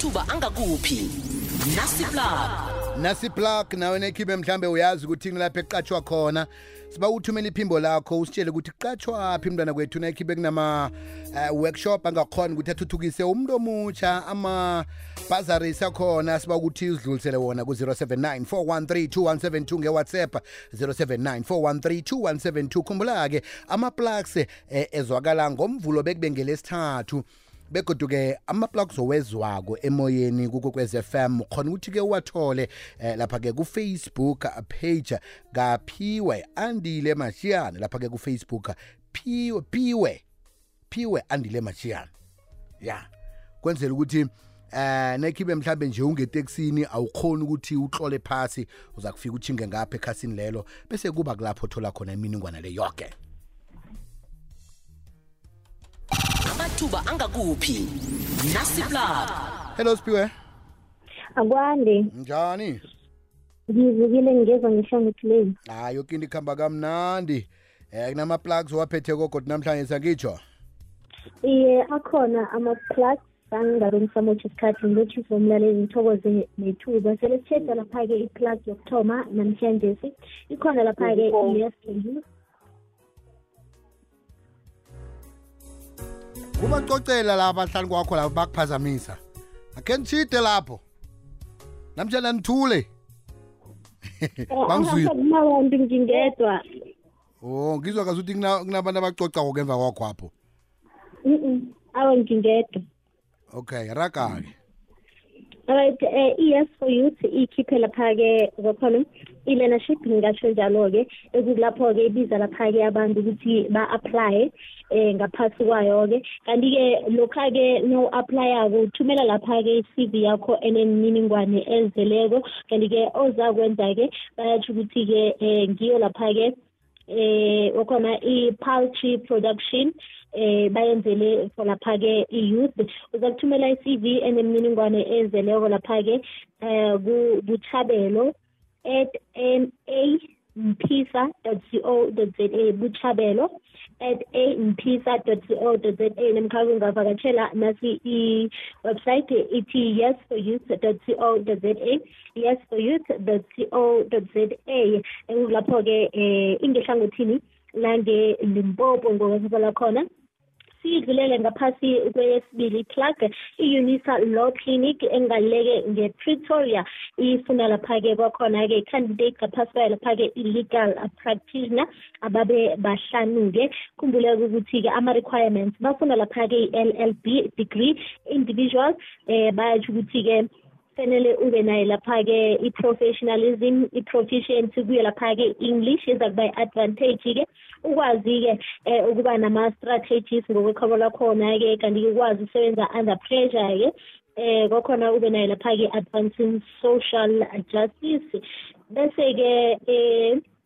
amathuba angakuphi nasiplug nasiplug nawe nekhibe mhlambe uyazi ukuthi ngilapho eqatshwa khona siba uthumela iphimbo lakho usitshele ukuthi qatshwaphi umntwana kwethu nekhibe kunama-workshop eh, angakhona ukuthi athuthukise umuntu omutsha amabhazaris akhona siba ukuthi uzidlulisele wona ku-079 413 ngewhatsapp 079 413 khumbula-ke amaplugs eh, ezwakala ngomvulo bekubengele esithathu begoduke ama-plugs owezwako emoyeni kukokwez f m khona ukuthi-ke uwathole eh, lapha-ke kufacebook page kaphiwe andile mashiyane lapha-ke kufacebook phiwe phiwe phiwe andile mashiyane ya kwenzela ukuthi eh nekhibe mhlambe nje ungeteksini awukhoni ukuthi uhlole phasi uza kufika uchinge ngapha ekhasini lelo bese kuba kulapho thola khona iminingwana le yonke amathuba angakuphi nasiplab hello spiwe akwande njani ngivukile ngizwa ngisho ngithi leyi hayi yoke into ikuhamba kamnandi um kunama-plugs owaphethe kogoda namhlanje sangitsho iye akhona ama-plugs sangingalo ngisamotha isikhathi ngilotshisa umlaleli ngithokoze nethuba sele sitsheda lapha-ke i-plug yokuthoma namhlanje ikhona lapha-ke i-yes ubacocela la abahlali kwakho labo bakuphazamisa akhe nitshide lapho namtshela nithule bangizwile kunabantu ngingedwa o ngizwa kazi ukuthi kunabantu abacocako kemva kwakhwapho awe ngingedwa okay raga-ke right um eh, i-yes for youth ikhiphe lapha-ke zokhona i-learnership ngingasho njalo-ke ekulapho-ke ibiza lapha-ke abantu ukuthi ba-aplaye um eh, ngaphasi kwayo-ke kanti-ke lokha-ke no-aplayako uthumela lapha-ke i-cv yakho enemininingwane ezeleko kanti-ke ozakwenza-ke bayatsho ukuthi-ke um ngiyo lapha-ke eh okhona i-poultry production eh bayenzele lapha-ke i-youth uzakuthumela i-cv enemininingwane ezeleko lapha-ke eh kuchabelo at na mpisa co za buchabelo at a mpisa co za namkha kungavakatshela nasi i-website ithi yes for youth co za yes for youth co za lapho-ke um eh, ingehlangothini langelimpopo ngokwasibala khona siyidlulele ngaphasi kweyesibili plug i-unisa law clinic engaleke nge-pretoria ifuna lapha-ke kwakhona-ke i-candidate ngaphasi kwayo lapha-ke i-legal practitioner ababe bahlanu-ke khumbuleke ukuthi-ke ama-requirements bafuna lapha-ke i-l l b degree individual um eh, bayasho ukuthi-ke fanele ube naye lapha-ke i-professionalism i-proficiency kuye lapha-ke i-english eza kuba i-advantage-ke ukwazi-ke um ukuba nama-strategies ngokwekhabo lakhona-ke kanti-ke ukwazi ukusebenza under pressure-ke eh kwakhona ube naye lapha-ke advancing social justice bese-ke eh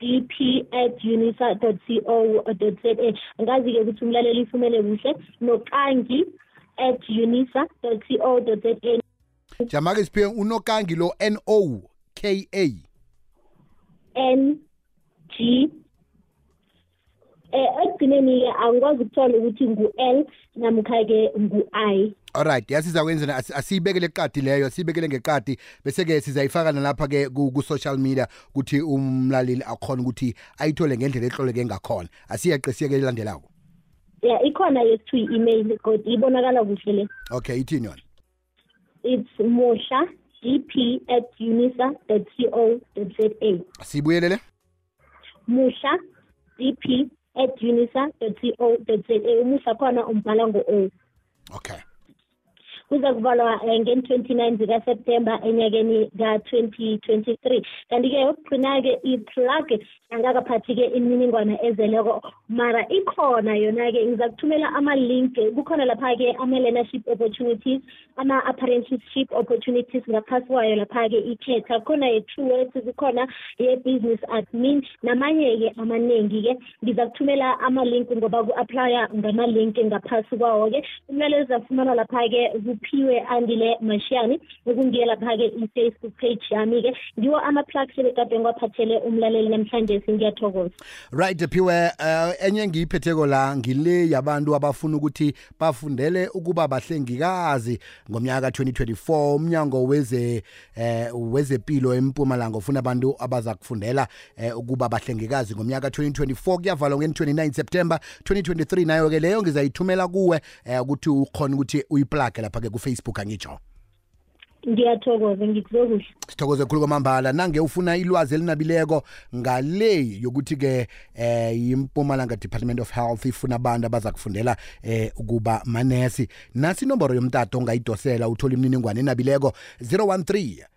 dp at unisa co za ngazi-ke ukuthi umlaleli ifumele kuhle nokangi at unisa co za jamake siphiwe unokangi lo n o k a n g eh ekugcineni angikwazi ukuthola ukuthi ngu-l namkha-ke ngu-i alright yasiza kwenzena asiyibekele eqadi leyo asiyibekele ngeqadi bese-ke sizayifaka nalapha-ke ku-social media ukuthi umlaleli akhona ukuthi ayithole ngendlela ehloleke ngakhona asiyeqe siyeke elandelako ya ikhona yethu i-email kodwa ibonakala kuhle le okay ithini yona it's muhla dp at unisa co za sibuyelele muhla dp at unisa co za umusa khona umbhala ngo-o okay kuze kubalwa um eh, ngen-29 zikaseptemba enyakeni ka-2023 kanti-ke yokugcina-ke iplug angakaphathi-ke imininingwana ezeleko mara ikhona yona-ke ngiza kuthumela ama-link kukhona lapha-ke ama-learnership opportunities ama-apprenticeship opportunities ngaphasi kwayo lapha-ke ikhetha khona ye-true words kukhona ye-business admin namanye-ke amaningi-ke ngiza kuthumela ama-link ngoba ku-aplya ngama-link ngaphasi kwawo-ke umlaleli uzafumana lapha-ke kuphiwe andile mashiyani ukungiyela lapha-ke i-facebook page yami-ke ngiwo ama-plugs ebekade ngiwaphathele umlaleli namhlanje singiyathokoza right phiwe uh, enye engiyiphetheko la ngile yabantu abafuna ukuthi bafundele ukuba bahlengikazi ngomnyaka ka-2024 umnyango weze eh, wezepilo empumalanga ufuna abantu abaza kufundela eh, ukuba bahlengikazi ngomnyaka ka-2024 kuyavalwa nge-29 september 2023 nayo-ke leyo ngizayithumela kuwe eh ukuthi ukhona ukuthi uyiplage lapha ke ku Facebook angitsho ngiyathokoza ngikuzokuhle sithokoze khulu kwamambala nange ufuna ilwazi elinabileko ngale yokuthi-ke eh yimpumalanga department of health ifuna abantu abaza kufundela eh ukuba manesi nasi inomboro yomtato ongayidosela uthola imininingwane enabileko 013